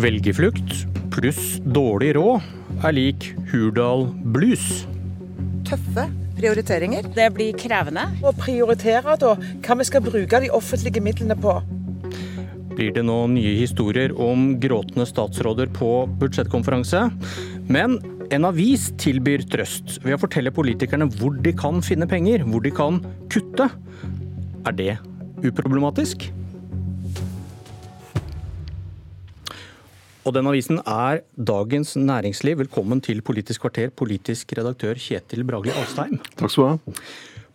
Velgerflukt pluss dårlig råd er lik Hurdal blues. Tøffe prioriteringer. Det blir krevende. Å prioritere da hva vi skal bruke de offentlige midlene på. Blir det nå nye historier om gråtende statsråder på budsjettkonferanse? Men en avis tilbyr trøst ved å fortelle politikerne hvor de kan finne penger, hvor de kan kutte. Er det uproblematisk? Og den avisen er Dagens Næringsliv. Velkommen til Politisk kvarter, politisk redaktør Kjetil Bragli Alstheim. Takk skal du ha.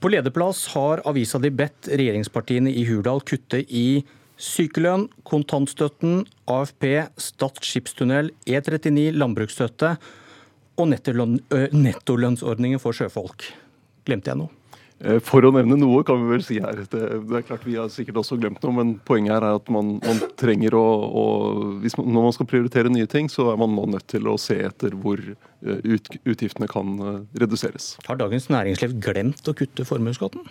På lederplass har avisa di bedt regjeringspartiene i Hurdal kutte i sykelønn, kontantstøtten, AFP, Stad skipstunnel, E39, landbruksstøtte og nettolønnsordningen for sjøfolk. Glemte jeg noe? Eh, for å nevne noe, kan vi vel si her. Det, det, er klart Vi har sikkert også glemt noe, men poenget her er at man, man trenger å, å man, Når man skal prioritere nye ting, så er man nå nødt til å se etter hvor eh, ut, utgiftene kan eh, reduseres. Har Dagens Næringsliv glemt å kutte formuesskatten?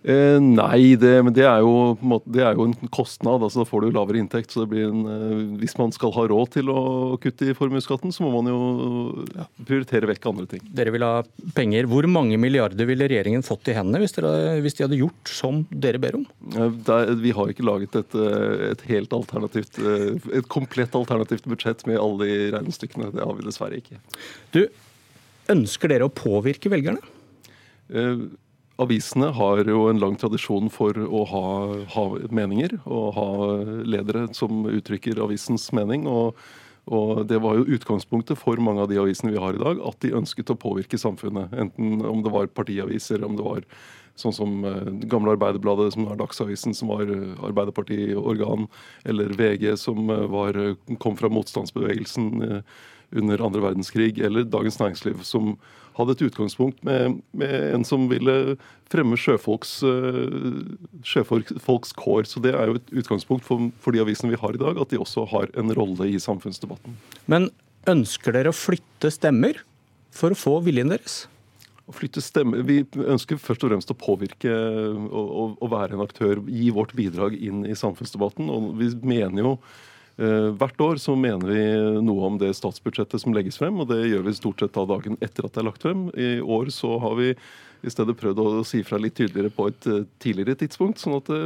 Eh, nei, det, men det er, jo, det er, jo, en kostnad. altså Da får du lavere inntekt. så det blir en, eh, Hvis man skal ha råd til å kutte i formuesskatten, så må man jo ja, prioritere vekk andre ting. Dere vil ha penger. Hvor mange milliarder ville regjeringen fått i hendene hvis, hvis, de hadde gjort som dere ber om? Eh, der, vi har ikke laget et, eh, et, helt alternativt, eh, et komplett alternativt budsjett med alle de regnestykkene. Det har vi dessverre ikke. Du, Ønsker dere å påvirke velgerne? Eh, Avisene har jo en lang tradisjon for å ha, ha meninger og ha ledere som uttrykker avisens mening. og og Det var jo utgangspunktet for mange av de avisene vi har i dag, at de ønsket å påvirke samfunnet. Enten om det var partiaviser, om det var sånn som uh, gamle Arbeiderbladet, som var Dagsavisen, som var uh, Arbeiderpartiorgan, eller VG, som uh, var, kom fra motstandsbevegelsen under andre verdenskrig, eller Dagens Næringsliv, som hadde et utgangspunkt med, med en som ville fremme sjøfolks, uh, sjøfolks kår. Så det er jo et utgangspunkt for, for de avisene vi har i dag, at de også har en rolle i samfunnsdebatten. Men ønsker dere å flytte stemmer for å få viljen deres? Å flytte stemmer, Vi ønsker først og fremst å påvirke og, og være en aktør, gi vårt bidrag inn i samfunnsdebatten. Og vi mener jo Eh, hvert år så mener vi noe om det statsbudsjettet som legges frem, og det gjør vi stort sett da dagen etter at det er lagt frem. I år så har vi i stedet prøvd å si fra litt tydeligere på et eh, tidligere tidspunkt, sånn at det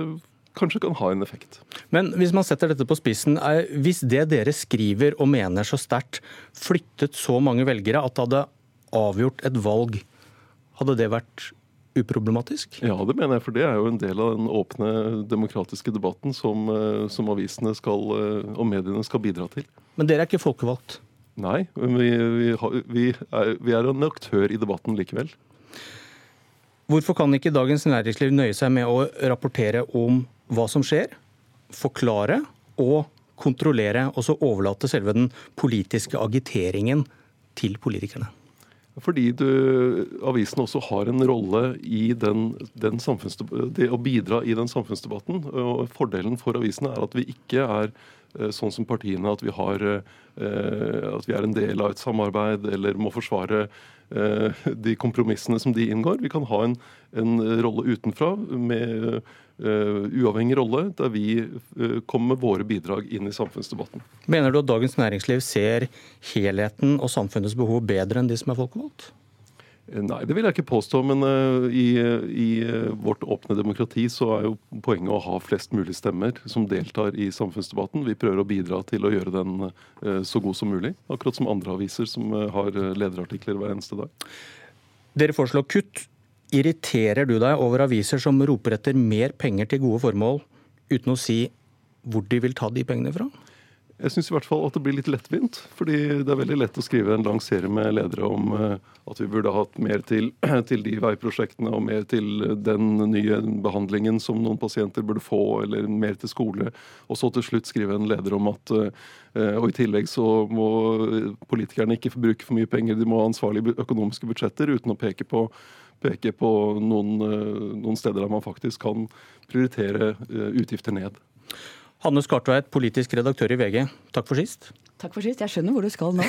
kanskje kan ha en effekt. Men hvis man setter dette på spissen, hvis det dere skriver og mener så sterkt, flyttet så mange velgere at det hadde avgjort et valg, hadde det vært uproblematisk? Ja, det mener jeg. For det er jo en del av den åpne demokratiske debatten som, eh, som avisene skal, eh, og mediene skal bidra til. Men dere er ikke folkevalgt? Nei, vi, vi, vi, er, vi er en aktør i debatten likevel. Hvorfor kan ikke Dagens Næringsliv nøye seg med å rapportere om hva som skjer, forklare og kontrollere, og så overlate selve den politiske agiteringen til politikerne? Fordi du, avisen også har en rolle i den, den det å bidra i den samfunnsdebatten. og Fordelen for avisene er at vi ikke er eh, sånn som partiene, at vi, har, eh, at vi er en del av et samarbeid eller må forsvare de kompromissene som de inngår. Vi kan ha en, en rolle utenfra med Uh, uavhengig rolle, der vi uh, kommer med våre bidrag inn i samfunnsdebatten. Mener du at Dagens Næringsliv ser helheten og samfunnets behov bedre enn de som er folkevalgt? Uh, nei, det vil jeg ikke påstå. Men i, i, vårt åpne demokrati så er jo poenget å ha flest mulig stemmer som deltar i samfunnsdebatten. Vi prøver å bidra til å gjøre den så god som mulig. Akkurat som andre aviser som har lederartikler hver eneste dag. Dere foreslår kutt Irriterer du deg over aviser som roper etter mer penger til gode formål, uten å si hvor de vil ta de pengene fra? Jeg syns i hvert fall at det blir litt lettvint. fordi det er veldig lett å skrive en lang serie med ledere om eh, at vi burde hatt mer til, til, de veiprosjektene og mer til den nye behandlingen som noen pasienter burde få, eller mer til skole. Og så til slutt skrive en leder om at eh, og i tillegg så må politikerne ikke bruke for mye penger, de må ha ansvarlige økonomiske budsjetter uten å peke på peke på noen, eh, noen steder der man faktisk kan prioritere utgifter ned. Hanne Skartveit, politisk redaktør i VG, takk for sist. Takk for sist. Jeg skjønner hvor du skal nå.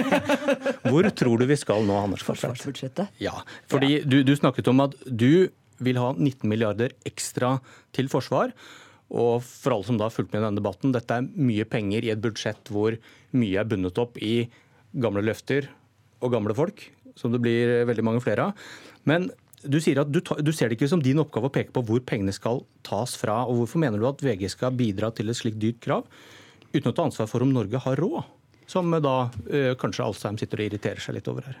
hvor tror du vi skal nå, Anders Skartveit? Forsvarsbudsjettet. Ja, fordi du, du snakket om at du vil ha 19 milliarder ekstra til forsvar. Og for alle som da har fulgt med i denne debatten, dette er mye penger i et budsjett hvor mye er bundet opp i gamle løfter og gamle folk, som det blir veldig mange flere av. Men du sier at du, du, ser det ikke som din oppgave å peke på hvor pengene skal tas fra. og Hvorfor mener du at VG skal bidra til et slikt dyrt krav, uten å ta ansvar for om Norge har råd? Som da øh, kanskje Alstheim sitter og irriterer seg litt over her.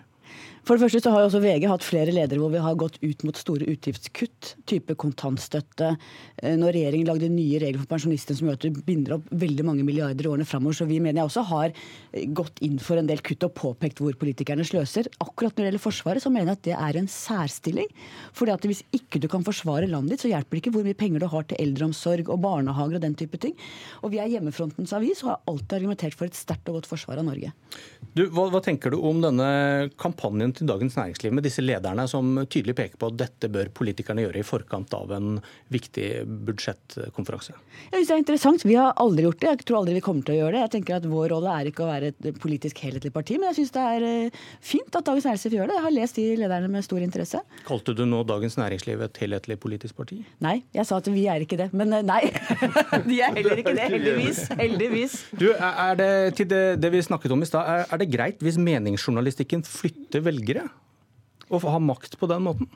For det første så har jo også VG hatt flere ledere hvor vi har gått ut mot store utgiftskutt, type kontantstøtte. Eh, når regjeringen lagde nye regler for pensjonistene som gjør at du binder opp veldig mange milliarder i årene framover. Så vi mener jeg også har eh, gått inn for en del kutt og påpekt hvor politikerne sløser. Akkurat når det gjelder Forsvaret, så mener jeg at det er en særstilling. Fordi at hvis ikke du kan forsvare landet ditt, så hjelper det ikke hvor mye penger du har til eldreomsorg og barnehager og den type ting. Og vi er hjemmefrontens avis og har alltid argumentert for et sterkt og godt forsvar av Norge. Du, hva, hva tenker du om denne kampanjen til Dagens Næringsliv med disse lederne som tydelig peker på at dette bør politikerne gjøre i forkant av en viktig budsjettkonferanse? Jeg synes Det er interessant. Vi har aldri gjort det. Jeg tror aldri vi kommer til å gjøre det. Jeg tenker at Vår rolle er ikke å være et politisk helhetlig parti, men jeg syns det er eh, fint at Dagens Næringsliv gjør det. Jeg har lest de lederne med stor interesse. Kalte du nå Dagens Næringsliv et helhetlig politisk parti? Nei, jeg sa at vi er ikke det. Men eh, nei, de er heller ikke det. Heldigvis. Heldigvis. Du, er det, til det, det vi snakket om i stad, er, er det greit hvis meningsjournalistikken flytter velgere? Velgere å ha makt på den måten?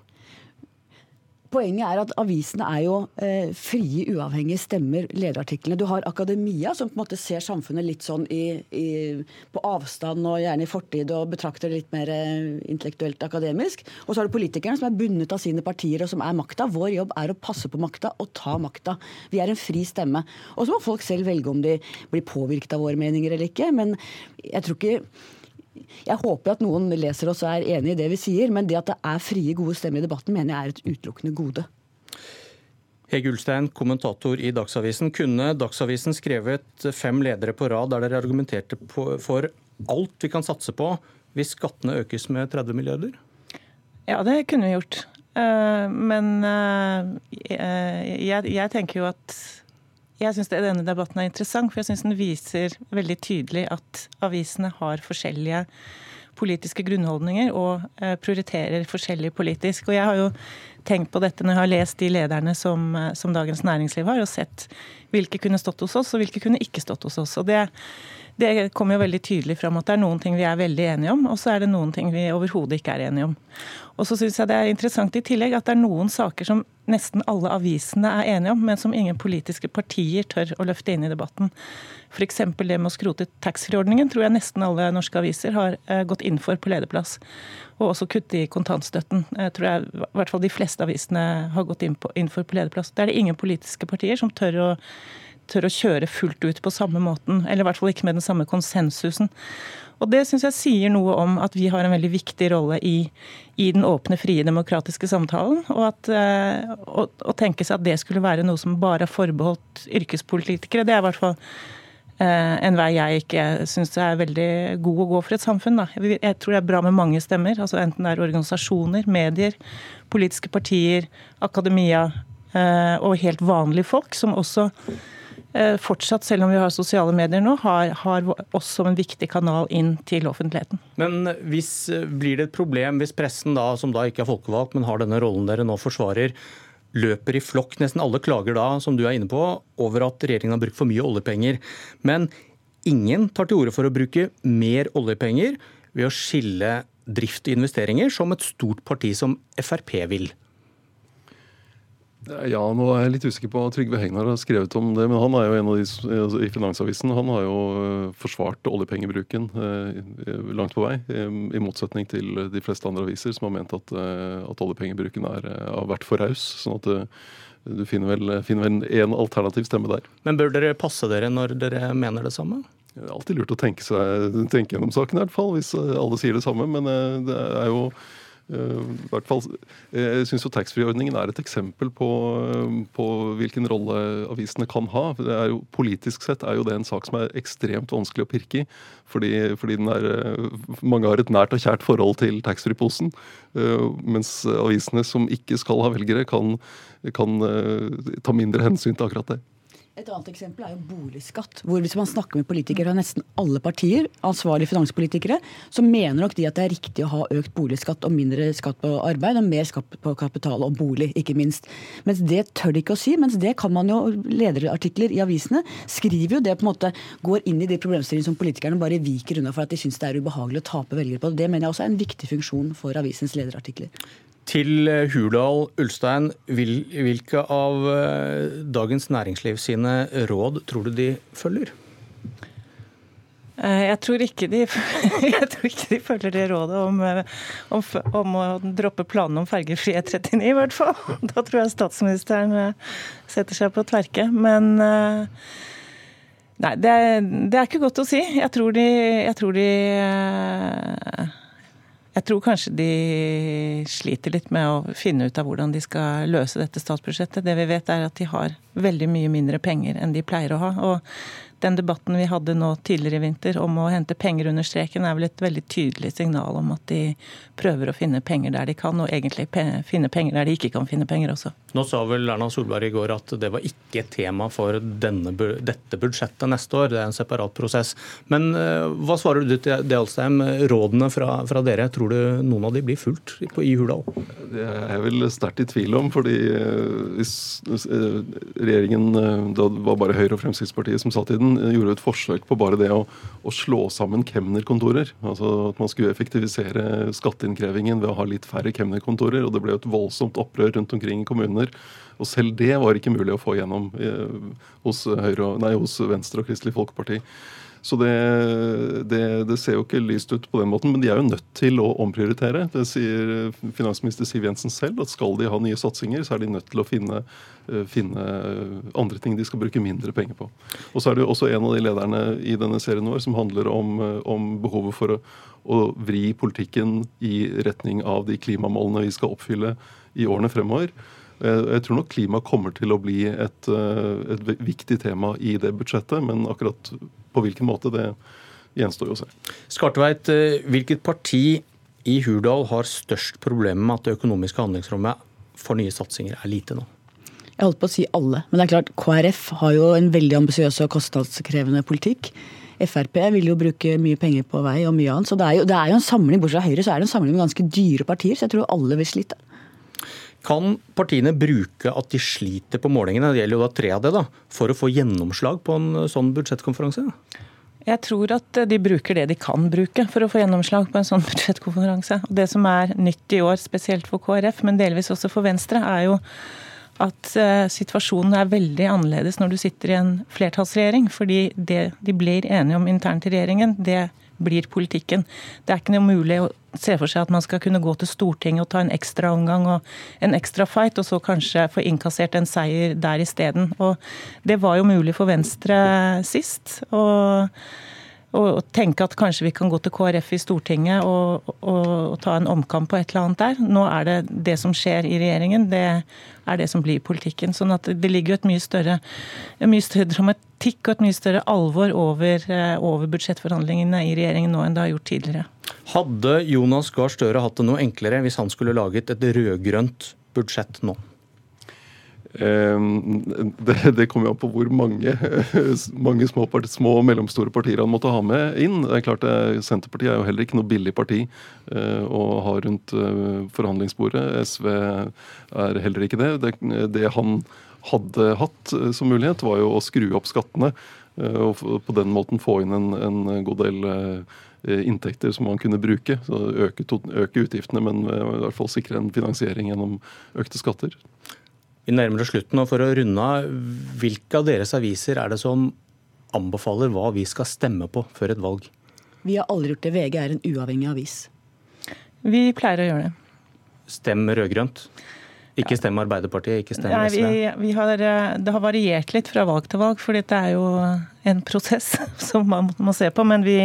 Poenget er at avisene er jo eh, frie, uavhengige stemmer, lederartiklene. Du har akademia, som på en måte ser samfunnet litt sånn i, i, på avstand og gjerne i fortid, og betrakter det litt mer eh, intellektuelt akademisk. Og så har du politikerne, som er bundet av sine partier, og som er makta. Vår jobb er å passe på makta og ta makta. Vi er en fri stemme. Og så må folk selv velge om de blir påvirket av våre meninger eller ikke. Men jeg tror ikke jeg håper at noen leser oss og er enig i det vi sier, men det at det er frie, gode stemmer i debatten, mener jeg er et utelukkende gode. Hege Ulstein, kommentator i Dagsavisen. Kunne Dagsavisen skrevet fem ledere på rad der dere argumenterte for alt vi kan satse på hvis skattene økes med 30 milliarder? Ja, det kunne vi gjort. Eh, men eh, jeg tenker jo at jeg syns denne debatten er interessant, for jeg syns den viser veldig tydelig at avisene har forskjellige politiske grunnholdninger og eh, prioriterer forskjellig politisk. Og jeg har jo tenkt på dette når jeg har lest de lederne som, eh, som Dagens Næringsliv har, og sett hvilke kunne stått hos oss, og hvilke kunne ikke stått hos oss. Og det, det kommer jo veldig tydelig fram at det er noen ting vi er veldig enige om, og så er det noen ting vi overhodet ikke er enige om. Og så syns jeg det er interessant i tillegg at det er noen saker som nesten alle avisene er enige om, men som ingen politiske partier tør å løfte inn i debatten. F.eks. det med å skrote taxfree-ordningen tror jeg nesten alle norske aviser har eh, gått inn for på lederplass. Og også kutte i kontantstøtten. Jeg tror jeg, i hvert fall de fleste avisene har gått inn, på, inn for lederplass. Det er det ingen politiske partier som tør å, tør å kjøre fullt ut på samme måten. Eller i hvert fall ikke med den samme konsensusen. Og Det syns jeg sier noe om at vi har en veldig viktig rolle i, i den åpne, frie, demokratiske samtalen. Og at, eh, å, å, tenke seg at det skulle være noe som bare er forbeholdt yrkespolitikere, det er i hvert fall en vei jeg ikke syns er veldig god å gå for et samfunn. Da. Jeg tror det er bra med mange stemmer, altså enten det er organisasjoner, medier, politiske partier, akademia eh, og helt vanlige folk, som også Eh, fortsatt, selv om vi har sosiale medier nå, har, har oss som en viktig kanal inn til offentligheten. Men hvis, eh, blir det et problem hvis pressen, da, som da ikke er folkevalgt, men har denne rollen dere nå forsvarer, løper i flokk? Nesten alle klager da, som du er inne på, over at regjeringen har brukt for mye oljepenger. Men ingen tar til orde for å bruke mer oljepenger ved å skille drift og investeringer, som et stort parti som Frp vil. Ja, nå er jeg litt usikker på hva Trygve Hegnar har skrevet om det. Men han er jo en av de altså, i Finansavisen. Han har jo øh, forsvart oljepengebruken eh, langt på vei. I motsetning til de fleste andre aviser som har ment at, at oljepengebruken er, har vært for raus. Sånn at du finner vel, finner vel en alternativ stemme der. Men bør dere passe dere når dere mener det samme? Det er alltid lurt å tenke, seg, tenke gjennom saken, i hvert fall, hvis alle sier det samme. Men det er jo Eh, hvert fall, eh, jeg syns taxfree-ordningen er et eksempel på, eh, på, hvilken rolle avisene kan ha. Jo, politisk sett er jo det en sak som er ekstremt vanskelig å pirke i. Fordi, fordi er, mange har et nært og kjært forhold til taxfree-posen. Mens avisene som ikke skal ha velgere, kan, kan ta mindre hensyn til akkurat det. Et annet eksempel er jo boligskatt. hvor Hvis man snakker med politikere fra nesten alle partier, ansvarlige finanspolitikere, så mener nok de at det er riktig å ha økt boligskatt og mindre skatt på arbeid og mer skatt på kapital og bolig, ikke minst. Mens det tør de ikke å si. Mens det kan man jo, lederartikler i avisene skriver jo det på en måte går inn i de problemstillingene som politikerne bare viker unna for at de syns det er ubehagelig å tape velgere på. Det mener jeg også er en viktig funksjon for avisens lederartikler. Til eh, Hurdal Ulstein, hvilke av eh, Dagens Næringsliv sine råd tror du de følger? Eh, jeg tror, de, jeg tror ikke de, følger det rådet om, om, om å droppe planene om fergefri E39, i hvert fall. Da tror jeg statsministeren setter seg på tverke. Men Nei, det, det er ikke godt å si. Jeg tror de, jeg tror de jeg tror kanskje de sliter litt med å finne ut av hvordan de skal løse dette statsbudsjettet. Det vi vet er at de har veldig mye mindre penger enn de pleier å ha. Og den debatten vi hadde nå tidligere i vinter om å hente penger under streken, er vel et veldig tydelig signal om at de prøver å finne penger der de kan, og egentlig finne penger der de ikke kan finne penger også. Nå sa vel Erna Solberg i går at det var ikke et tema for denne, dette budsjettet neste år, det er en separat prosess. Men uh, hva svarer du til det, Alstheim? Rådene fra, fra, dere, tror du noen av de blir fulgt på, i Hurdal? Det er jeg vel sterkt i tvil om, fordi hvis uh, regjeringen, da var bare Høyre og Fremskrittspartiet som satt i den, gjorde et forsøk på bare det å, å slå sammen kemnerkontorer. Altså at man skulle effektivisere skatteinnkrevingen ved å ha litt færre kemnerkontorer. Og det ble et voldsomt opprør rundt omkring i kommuner. Og selv det var ikke mulig å få gjennom eh, hos, Høyre, nei, hos Venstre og Kristelig Folkeparti. Så det, det, det, ser jo ikke lyst ut på den måten, men de er jo nødt til å omprioritere. Det sier finansminister Siv Jensen selv, at skal de ha nye satsinger, så er de nødt til å finne, eh, finne andre ting de skal bruke mindre penger på. Og så er det jo også en av de lederne i denne serien vår som handler om, om behovet for å, å vri politikken i retning av de klimamålene vi skal oppfylle i årene fremover. Jeg tror nok klima kommer til å bli et, eh, et, viktig tema i det budsjettet, men akkurat på hvilken måte, det gjenstår jo å se. Skartveit, eh, hvilket parti i Hurdal har størst problemer med at det økonomiske handlingsrommet for nye satsinger er lite nå? Jeg holdt på å si alle, men det er klart KrF har jo en veldig ambisiøs og kostnadskrevende politikk. Frp vil jo bruke mye penger på vei og mye annet. Så det er jo, det er jo en samling, bortsett fra Høyre, så er det en samling med ganske dyre partier. Så jeg tror alle vil slite. Kan partiene bruke at de sliter på målingene, det gjelder jo da tre av det, da, for å få gjennomslag på en sånn budsjettkonferanse? Jeg tror at de bruker det de kan bruke for å få gjennomslag på en sånn budsjettkonferanse. Det som er nytt i år, spesielt for KrF, men delvis også for Venstre, er jo at uh, situasjonen er veldig annerledes når du sitter i en flertallsregjering. Fordi det de blir enige om internt i regjeringen, det blir politikken. Det er ikke noe mulig å se for seg at man skal kunne gå til Stortinget og ta en ekstra omgang og en ekstra fight, og så kanskje få innkassert en seier der isteden. Og det var jo mulig for Venstre sist. og og tenke at kanskje vi kan gå til KrF i Stortinget og, og, og, ta en omkamp på et eller annet der. Nå er det det som skjer i regjeringen, det er det som blir politikken. Sånn at det ligger jo et mye større, mye større dramatikk og et mye større alvor over, eh, over budsjettforhandlingene i regjeringen nå enn det har gjort tidligere. Hadde Jonas Gahr Støre hatt det noe enklere hvis han skulle laget et rød-grønt budsjett nå? Ehm, det, det kommer jo an på hvor mange, mange små, part, små, og mellomstore partier han måtte ha med inn. Det er klart det, Senterpartiet er jo heller ikke noe billig parti eh, å ha rundt eh, forhandlingsbordet. SV er heller ikke det. Det, det han hadde hatt eh, som mulighet, var jo å skru opp skattene. Og på den måten få inn en, en god del inntekter som man kunne bruke. Så øke, øke utgiftene, men i hvert fall sikre en finansiering gjennom økte skatter. Vi nærmer oss slutten, og for å runde av, hvilke av deres aviser er det som anbefaler hva vi skal stemme på før et valg? Vi har aldri gjort det. VG er en uavhengig avis. Vi pleier å gjøre det. Stem rød-grønt? Ikke stem Arbeiderpartiet, ikke stem SV? Vi, vi har, det har variert litt fra valg til valg, for det er jo en prosess som man må se på. Men vi,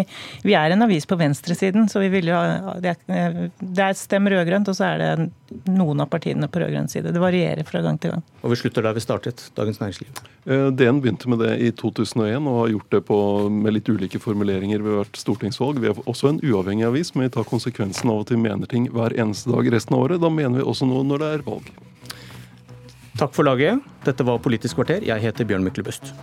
vi er en avis på venstresiden, så vi vil jo Det er, det er stem rød-grønt, og så er det noen av partiene på rød-grønn side. Det varierer fra gang til gang. Og vi slutter der vi startet, Dagens Næringsliv. Eh, DN begynte med det i 2001 og har gjort det på, med litt ulike formuleringer ved hvert stortingsvalg. Vi er også en uavhengig avis, men vi tar konsekvensen av at vi mener ting hver eneste dag resten av året. Da mener vi også noe når det er valg. Takk for laget. Dette var Politisk kvarter. Jeg heter Bjørn Myklebust.